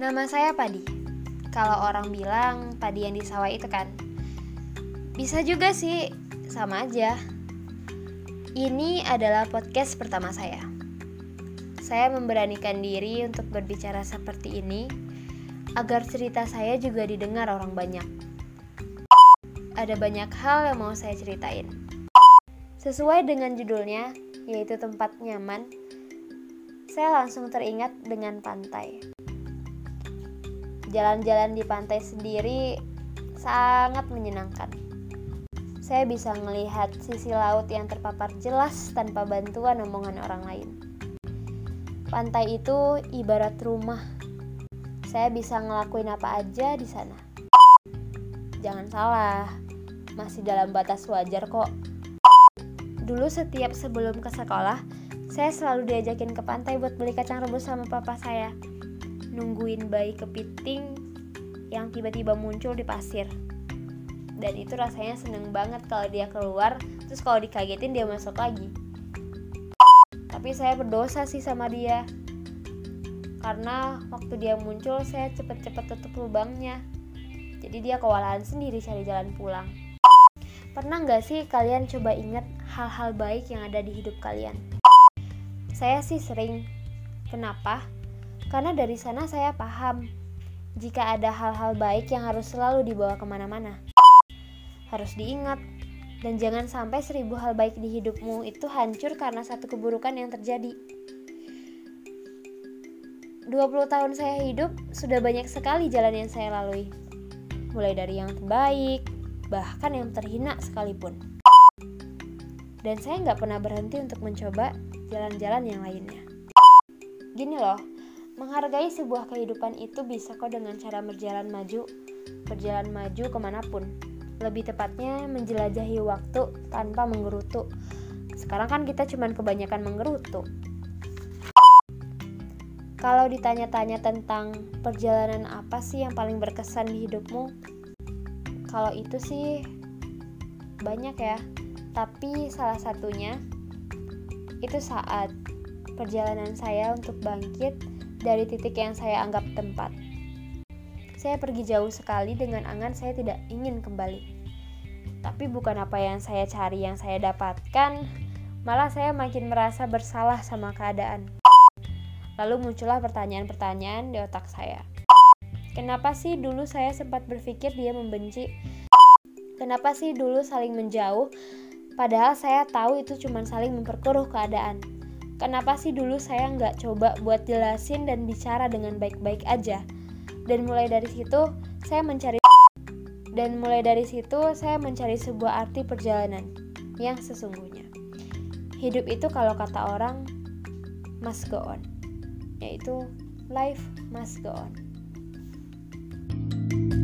Nama saya Padi. Kalau orang bilang padi yang di sawah itu kan. Bisa juga sih, sama aja. Ini adalah podcast pertama saya. Saya memberanikan diri untuk berbicara seperti ini agar cerita saya juga didengar orang banyak. Ada banyak hal yang mau saya ceritain. Sesuai dengan judulnya, yaitu tempat nyaman, saya langsung teringat dengan pantai. Jalan-jalan di pantai sendiri sangat menyenangkan. Saya bisa melihat sisi laut yang terpapar jelas tanpa bantuan omongan orang lain. Pantai itu ibarat rumah. Saya bisa ngelakuin apa aja di sana. Jangan salah, masih dalam batas wajar kok. Dulu setiap sebelum ke sekolah, saya selalu diajakin ke pantai buat beli kacang rebus sama papa saya nungguin bayi kepiting yang tiba-tiba muncul di pasir. Dan itu rasanya seneng banget kalau dia keluar terus kalau dikagetin dia masuk lagi. Tapi saya berdosa sih sama dia. Karena waktu dia muncul saya cepet-cepet tutup lubangnya. Jadi dia kewalahan sendiri cari jalan pulang. Pernah nggak sih kalian coba inget hal-hal baik yang ada di hidup kalian? Saya sih sering. Kenapa karena dari sana saya paham jika ada hal-hal baik yang harus selalu dibawa ke mana-mana. Harus diingat, dan jangan sampai seribu hal baik di hidupmu itu hancur karena satu keburukan yang terjadi. 20 tahun saya hidup, sudah banyak sekali jalan yang saya lalui. Mulai dari yang terbaik, bahkan yang terhina sekalipun. Dan saya nggak pernah berhenti untuk mencoba jalan-jalan yang lainnya. Gini loh, Menghargai sebuah kehidupan itu bisa kok dengan cara berjalan maju, berjalan maju ke mana pun. Lebih tepatnya menjelajahi waktu tanpa menggerutu. Sekarang kan kita cuma kebanyakan menggerutu. Kalau ditanya-tanya tentang perjalanan apa sih yang paling berkesan di hidupmu? Kalau itu sih banyak ya, tapi salah satunya itu saat perjalanan saya untuk bangkit dari titik yang saya anggap tempat. Saya pergi jauh sekali dengan angan saya tidak ingin kembali. Tapi bukan apa yang saya cari yang saya dapatkan, malah saya makin merasa bersalah sama keadaan. Lalu muncullah pertanyaan-pertanyaan di otak saya. Kenapa sih dulu saya sempat berpikir dia membenci? Kenapa sih dulu saling menjauh? Padahal saya tahu itu cuma saling memperkeruh keadaan. Kenapa sih dulu saya nggak coba buat jelasin dan bicara dengan baik-baik aja? Dan mulai dari situ saya mencari dan mulai dari situ saya mencari sebuah arti perjalanan yang sesungguhnya. Hidup itu kalau kata orang must go on, yaitu life must go on. thank you